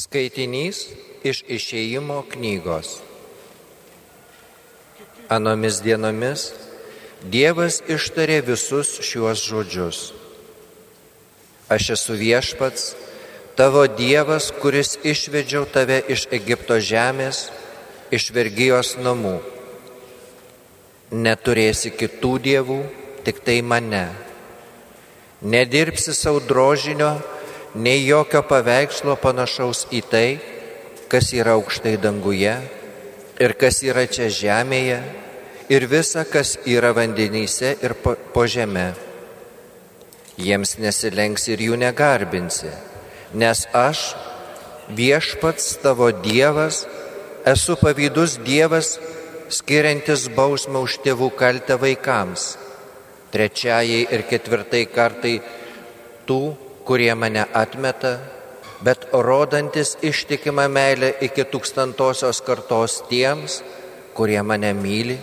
Skaitinys iš išėjimo knygos. Anomis dienomis Dievas ištarė visus šiuos žodžius. Aš esu viešpats, tavo Dievas, kuris išvedžiau tave iš Egipto žemės, iš vergyjos namų. Neturėsi kitų dievų, tik tai mane. Nedirbsi savo drožinio, nei jokio paveikslo panašaus į tai, kas yra aukštai danguje ir kas yra čia žemėje ir visa, kas yra vandenyse ir po, po žemė. Jiems nesilenks ir jų negarbinsi, nes aš, viešpats tavo Dievas, esu pavydus Dievas, skiriantis bausmą už tėvų kaltę vaikams, trečiajai ir ketvirtai kartai tų, kurie mane atmeta, bet rodantis ištikimą meilę iki tūkstantosios kartos tiems, kurie mane myli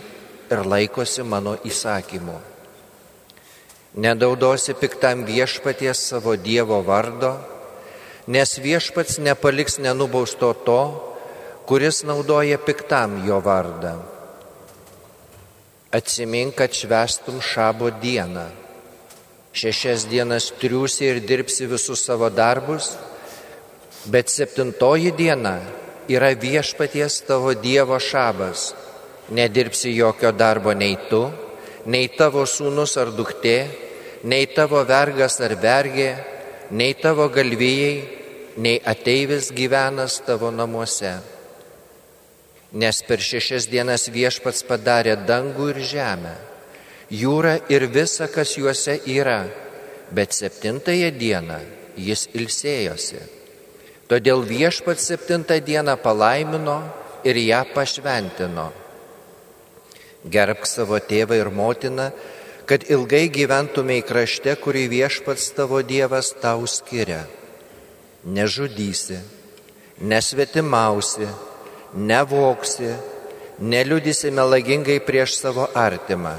ir laikosi mano įsakymų. Nedaudosi piktam viešpaties savo Dievo vardo, nes viešpats nepaliks nenubausto to, kuris naudoja piktam jo vardą. Atsimink, kad švestum šabo dieną šešias dienas triūsi ir dirbsi visus savo darbus, bet septintoji diena yra viešpaties tavo Dievo šabas. Nedirbsi jokio darbo nei tu, nei tavo sūnus ar duktė, nei tavo vergas ar vergė, nei tavo galvijai, nei ateivis gyvenas tavo namuose. Nes per šešias dienas viešpats padarė dangų ir žemę jūrą ir visa, kas juose yra, bet septintąją dieną jis ilsėjosi. Todėl viešpats septintą dieną palaimino ir ją pašventino. Gerbk savo tėvą ir motiną, kad ilgai gyventumėj krašte, kurį viešpats tavo Dievas tau skiria. Nežudysi, nesvetimausi, nevoksi, neliudysi melagingai prieš savo artimą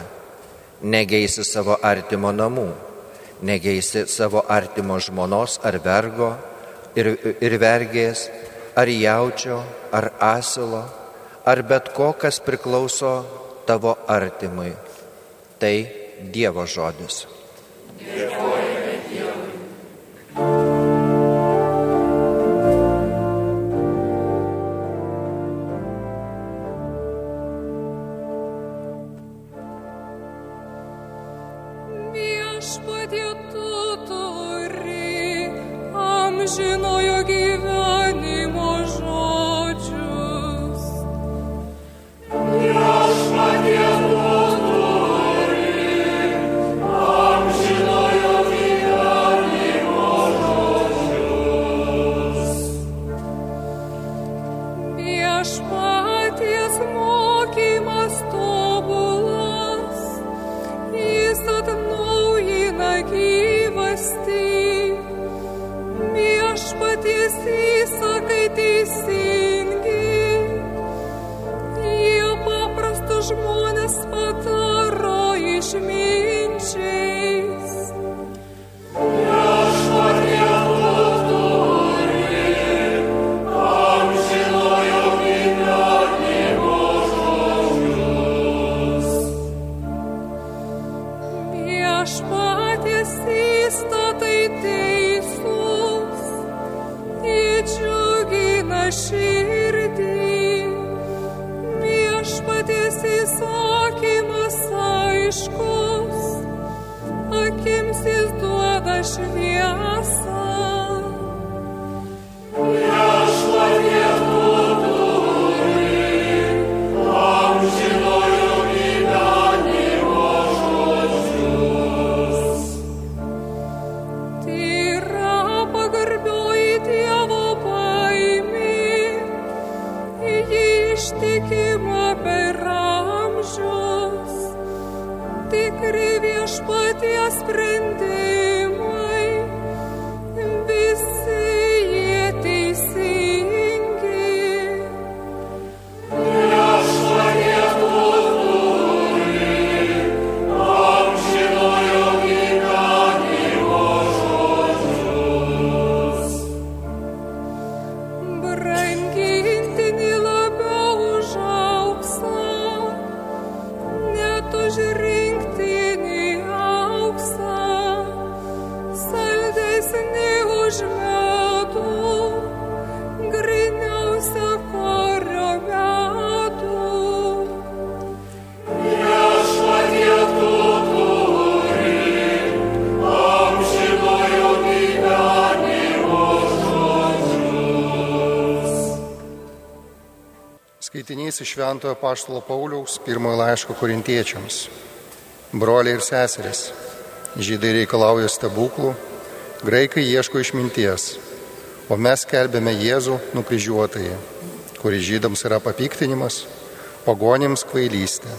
negeisi savo artimo namų, negeisi savo artimo žmonos ar vergo ir, ir vergės, ar jaučio, ar asilo, ar bet ko, kas priklauso tavo artimui. Tai Dievo žodis. Dėkojame Spart ihr zum pasistatai teisus, įdžiugina širdį, viešpaties įsakymas aiškus, akims jis duoda šviesą. Tikri viešpaties sprendimai, Skaitinys iš Šventojo Paštalo Pauliaus pirmojo laiško korintiečiams. Broliai ir seserys, žydai reikalauja stebuklų, graikai ieško išminties, o mes kelbėme Jėzų nukryžiuotąjį, kuris žydams yra papiktinimas, pagonims kvailystė.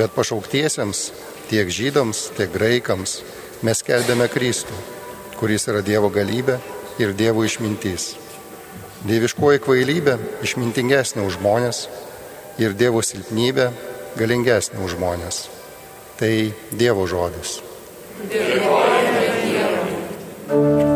Bet pašauktiesiems, tiek žydams, tiek graikams, mes kelbėme Kristų, kuris yra Dievo galybė ir Dievo išmintis. Dieviškoji kvailybė išmintingesnė už žmonės ir Dievo silpnybė galingesnė už žmonės. Tai Dievo žodis. Dėkojame Dievui.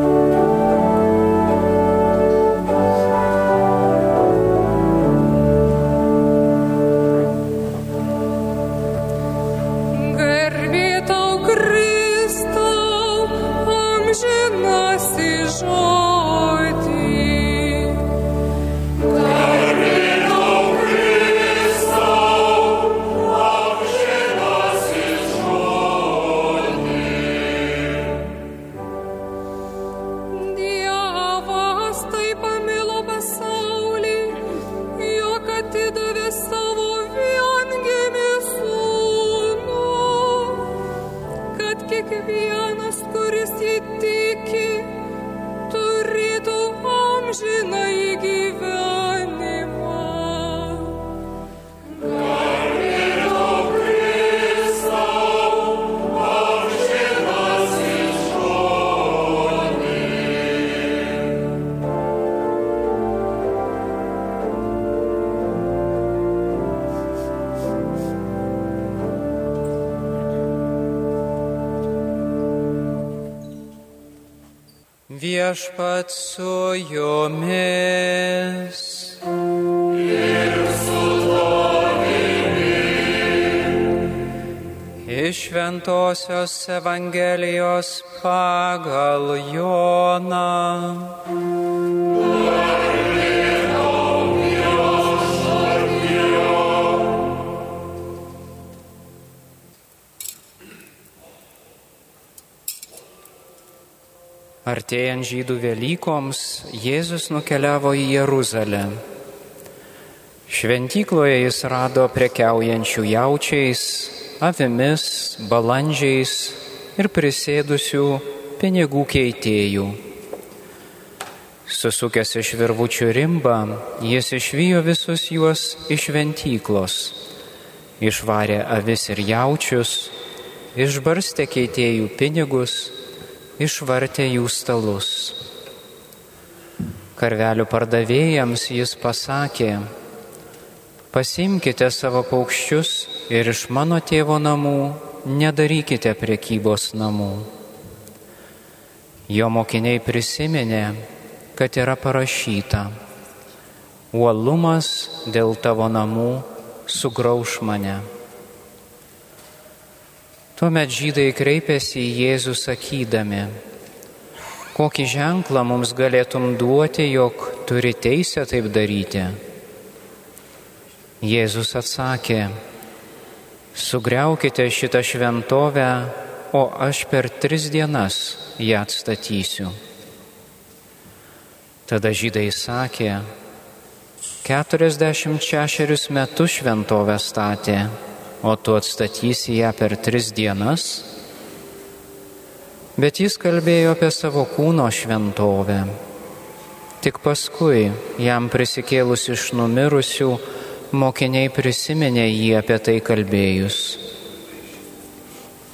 Viešpat su jumis. Ir su. Iš Ventosios Evangelijos pagal Joną. Artėjant žydų Velykoms, Jėzus nukeliavo į Jeruzalę. Šventykloje jis rado prekiaujančių jaučiais, avimis, balandžiais ir prisėdusių pinigų keitėjų. Susukęs iš virvučių rimbą, jis išvijo visus juos iš šventyklos, išvarė avis ir jaučius, išbarstė keitėjų pinigus išvartė jų stalus. Karvelių pardavėjams jis pasakė, pasimkite savo paukščius ir iš mano tėvo namų nedarykite priekybos namų. Jo mokiniai prisiminė, kad yra parašyta, uolumas dėl tavo namų sugrauž mane. Tuomet žydai kreipėsi į Jėzų sakydami, kokį ženklą mums galėtum duoti, jog turi teisę taip daryti. Jėzus atsakė, sugriaukite šitą šventovę, o aš per tris dienas ją atstatysiu. Tada žydai sakė, keturiasdešimt šešerius metus šventovę statė o tu atstatysi ją per tris dienas. Bet jis kalbėjo apie savo kūno šventovę. Tik paskui, jam prisikėlus iš numirusių, mokiniai prisiminė jį apie tai kalbėjus.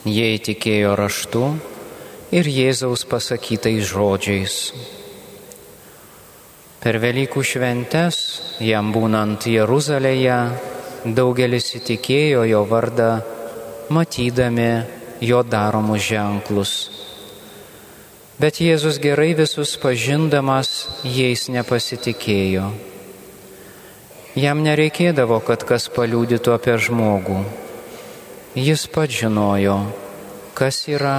Jie įtikėjo raštu ir Jėzaus pasakytais žodžiais. Per Velykų šventes, jam būnant Jeruzalėje, daugelis įtikėjo jo vardą, matydami jo daromus ženklus. Bet Jėzus gerai visus pažindamas jais nepasitikėjo. Jam nereikėdavo, kad kas paliūdytų apie žmogų. Jis pats žinojo, kas yra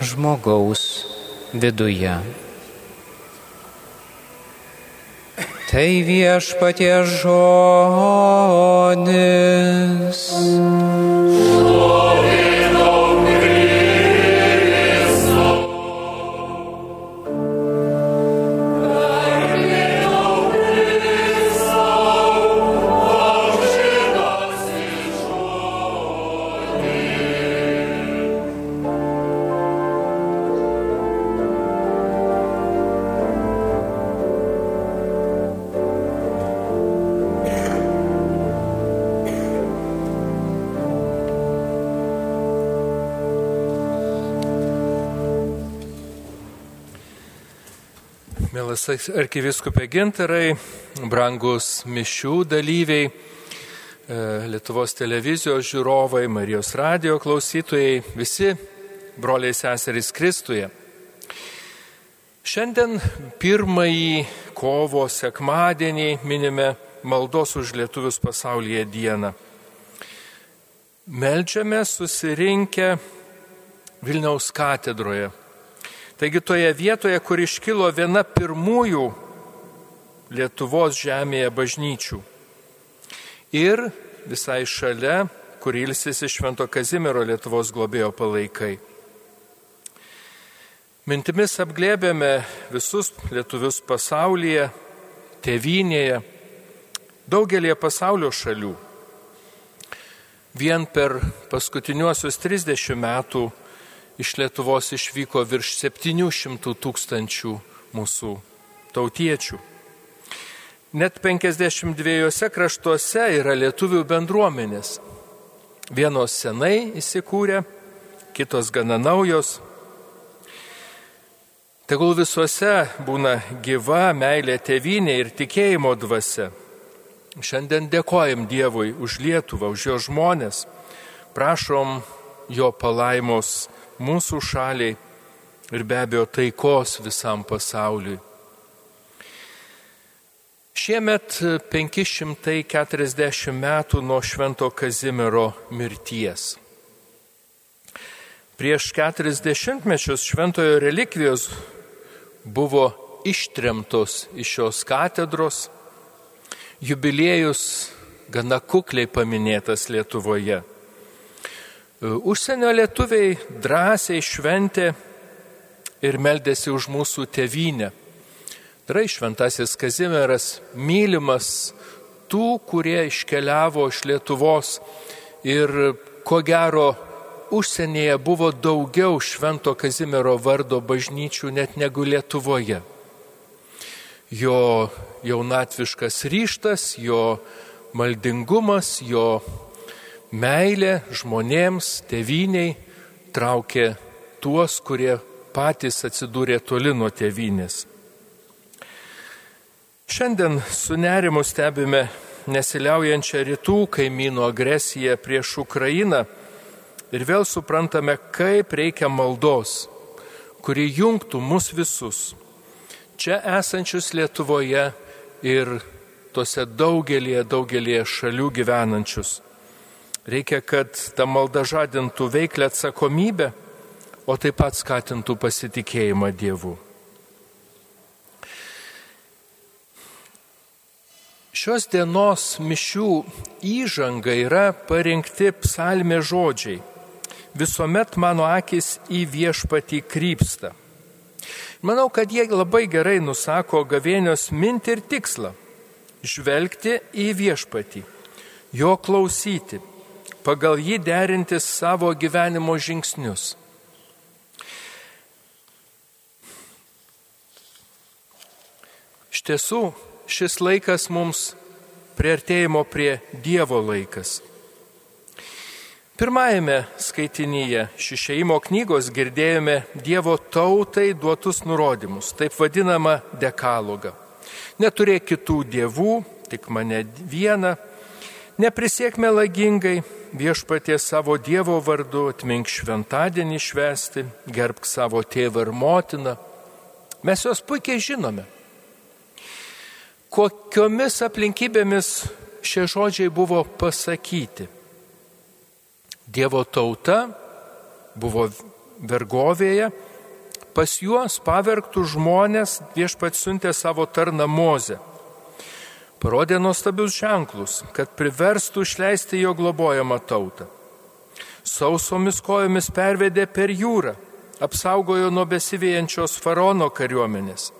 žmogaus viduje. Tai viešpatie žodis. Mielas arkiviskupė gintarai, brangus mišių dalyviai, e, Lietuvos televizijos žiūrovai, Marijos radio klausytojai, visi broliai seserys Kristuje. Šiandien pirmąjį kovo sekmadienį minime maldos už lietuvius pasaulyje dieną. Meldžiame susirinkę Vilniaus katedroje Taigi toje vietoje, kur iškilo viena pirmųjų Lietuvos žemėje bažnyčių. Ir visai šalia, kur ilsisi Švento Kazimiero Lietuvos globėjo palaikai. Mintimis apglėbėme visus lietuvius pasaulyje, tėvynėje, daugelie pasaulio šalių. Vien per paskutiniuosius 30 metų iš Lietuvos išvyko virš 700 tūkstančių mūsų tautiečių. Net 52 kraštuose yra lietuvių bendruomenės. Vienos senai įsikūrė, kitos gana naujos. Tegul visuose būna gyva meilė tevinė ir tikėjimo dvasia. Šiandien dėkojam Dievui už Lietuvą, už jo žmonės. Prašom jo palaimos mūsų šaliai ir be abejo taikos visam pasauliui. Šiemet 540 metų nuo Švento Kazimiero mirties. Prieš 40 mečius šventojo relikvijos buvo ištremtos iš šios katedros, jubiliejus gana kukliai paminėtas Lietuvoje. E, užsienio lietuviai drąsiai šventė ir meldėsi už mūsų tėvynę. Drai šventasis Kazimieras mylimas tų, kurie iškeliavo iš Lietuvos ir ko gero užsienyje buvo daugiau švento Kazimiero vardo bažnyčių net negu Lietuvoje. Jo jaunatviškas ryštas, jo maldingumas, jo meilė žmonėms, tėviniai traukė tuos, kurie patys atsidūrė toli nuo tėvynės. Šiandien su nerimu stebime nesiliaujančią rytų kaimynų agresiją prieš Ukrainą ir vėl suprantame, kaip reikia maldos, kuri jungtų mus visus, čia esančius Lietuvoje ir tose daugelie, daugelie šalių gyvenančius Reikia, kad ta malda žadintų veiklę atsakomybę, o taip pat skatintų pasitikėjimą Dievu. Šios dienos mišių įžanga yra parinkti psalmė žodžiai. Visuomet mano akis į viešpatį krypsta. Manau, kad jie labai gerai nusako gavėnios mintį ir tikslą - žvelgti į viešpatį, jo klausyti, pagal jį derinti savo gyvenimo žingsnius. Iš tiesų, šis laikas mums prieartėjimo prie Dievo laikas. Pirmajame skaitinyje šešėjimo knygos girdėjome Dievo tautai duotus nurodymus, taip vadinamą dekalogą. Neturėk kitų dievų, tik mane vieną, Neprisiek melagingai, viešpatie savo Dievo vardu atmink šventadienį švesti, gerbk savo tėvą ir motiną. Mes juos puikiai žinome. Kokiomis aplinkybėmis šie žodžiai buvo pasakyti. Dievo tauta buvo vergovėje, pas juos pavergtų žmonės viešpats siuntė savo tarną Mozę parodė nuostabius ženklus, kad priverstų išleisti jo globojamą tautą. Sausomis kojomis pervedė per jūrą, apsaugojo nuo besivėjančios farono kariuomenės.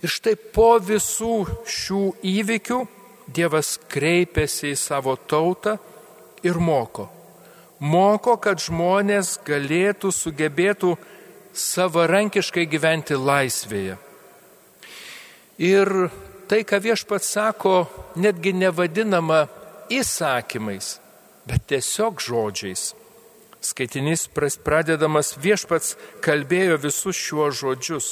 Ir štai po visų šių įvykių Dievas kreipėsi į savo tautą ir moko. Moko, kad žmonės galėtų, sugebėtų savarankiškai gyventi laisvėje. Ir tai, ką viešpats sako, netgi nevadinama įsakymais, bet tiesiog žodžiais. Skaitinys pradedamas viešpats kalbėjo visus šiuos žodžius.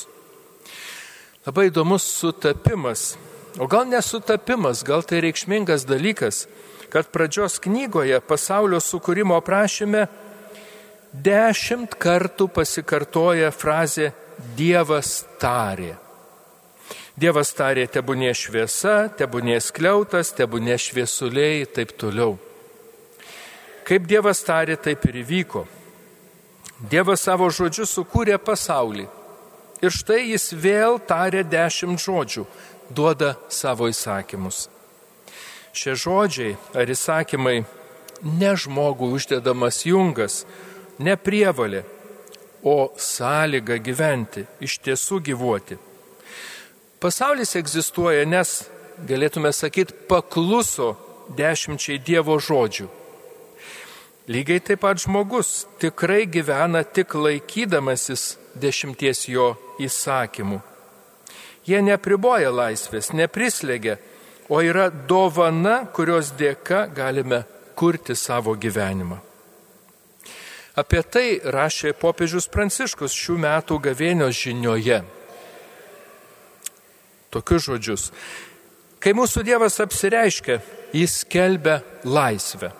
Labai įdomus sutapimas, o gal nesutapimas, gal tai reikšmingas dalykas, kad pradžios knygoje pasaulio sukūrimo aprašyme dešimt kartų pasikartoja frazė Dievas tarė. Dievas tarė, tebūnė šviesa, tebūnė skliautas, tebūnė šviesuliai ir taip toliau. Kaip Dievas tarė, taip ir įvyko. Dievas savo žodžiu sukūrė pasaulį. Ir štai jis vėl tarė dešimt žodžių, duoda savo įsakymus. Šie žodžiai ar įsakymai ne žmogų uždedamas jungas, ne prievalė, o sąlyga gyventi, iš tiesų gyvuoti. Pasaulis egzistuoja, nes, galėtume sakyti, pakluso dešimčiai Dievo žodžių. Lygiai taip pat žmogus tikrai gyvena tik laikydamasis dešimties jo įsakymų. Jie nepriboja laisvės, neprislegia, o yra dovana, kurios dėka galime kurti savo gyvenimą. Apie tai rašė popiežius Pranciškus šių metų gavėnios žinioje tokius žodžius. Kai mūsų Dievas apsireiškia, jis kelbia laisvę.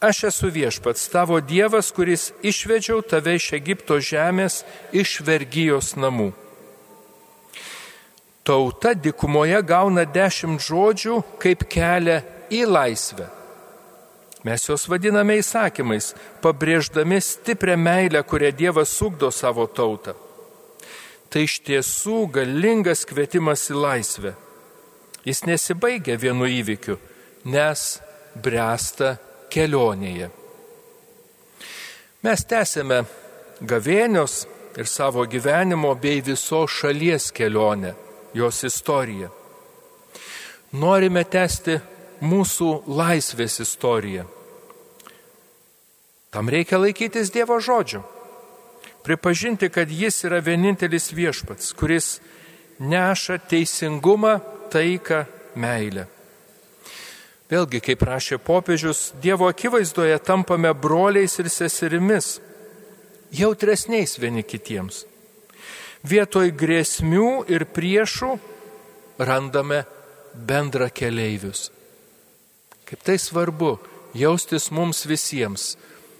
Aš esu viešpats, tavo Dievas, kuris išvedžiau tave iš Egipto žemės, iš vergyjos namų. Tauta dikumoje gauna dešimt žodžių kaip kelią į laisvę. Mes juos vadiname įsakymais, pabrėždami stiprią meilę, kurią Dievas sugdo savo tautą tai iš tiesų galingas kvietimas į laisvę. Jis nesibaigia vienu įvykiu, nes bręsta kelionėje. Mes tęsėme gavėnios ir savo gyvenimo bei visos šalies kelionę, jos istoriją. Norime tęsti mūsų laisvės istoriją. Tam reikia laikytis Dievo žodžių pripažinti, kad Jis yra vienintelis viešpats, kuris neša teisingumą, taiką, meilę. Vėlgi, kaip rašė popiežius, Dievo akivaizdoje tampame broliais ir seserimis, jautresniais vieni kitiems. Vietoj grėsmių ir priešų randame bendra keleivius. Kaip tai svarbu jaustis mums visiems,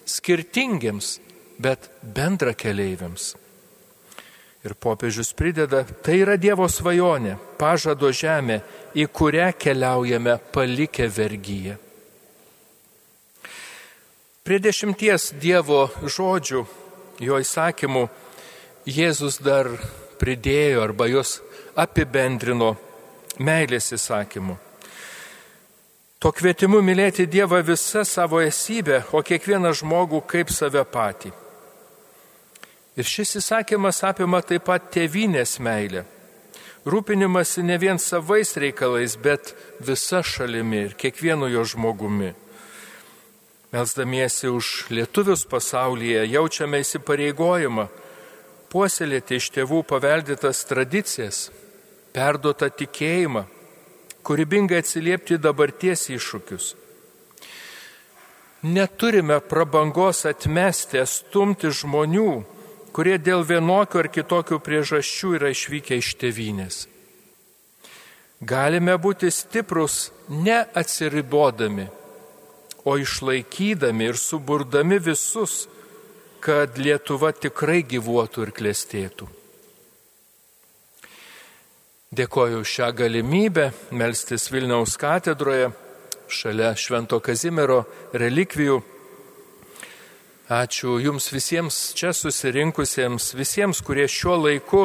skirtingiems, bet bendra keleiviams. Ir popiežius prideda, tai yra Dievo svajonė, pažado žemė, į kurią keliaujame palikę vergyje. Prie dešimties Dievo žodžių, jo įsakymų, Jėzus dar pridėjo arba juos apibendrino meilės įsakymu. To kvietimu mylėti Dievą visą savo esybę, o kiekvieną žmogų kaip save patį. Ir šis įsakymas apima taip pat tėvynės meilę. Rūpinimasi ne vien savais reikalais, bet visa šalimi ir kiekvienu jo žmogumi. Melsdamiesi už lietuvius pasaulyje jaučiame įsipareigojimą puoselėti iš tėvų paveldytas tradicijas, perduotą tikėjimą, kūrybingai atsiliepti dabarties iššūkius. Neturime prabangos atmesti, stumti žmonių, kurie dėl vienokių ar kitokių priežasčių yra išvykę iš tėvynės. Galime būti stiprus ne atsiribodami, o išlaikydami ir suburdami visus, kad Lietuva tikrai gyvuotų ir klestėtų. Dėkoju šią galimybę melstis Vilniaus katedroje šalia Švento Kazimiero relikvijų Ačiū Jums visiems čia susirinkusiems, visiems, kurie šiuo laiku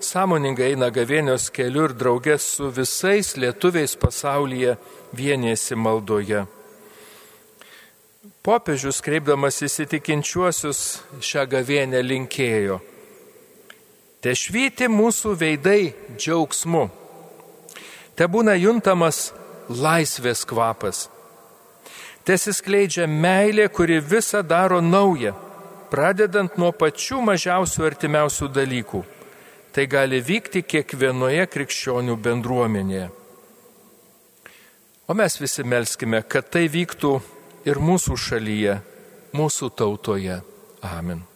sąmoningai eina gavėnios keliu ir draugės su visais lietuviais pasaulyje vienėsi maldoje. Popiežius, kreipdamas įsitikinčiuosius, šią gavėnę linkėjo. Te švyti mūsų veidai džiaugsmu. Te būna juntamas laisvės kvapas Tesiskleidžia meilė, kuri visą daro naują, pradedant nuo pačių mažiausių artimiausių dalykų. Tai gali vykti kiekvienoje krikščionių bendruomenėje. O mes visi melskime, kad tai vyktų ir mūsų šalyje, mūsų tautoje. Amen.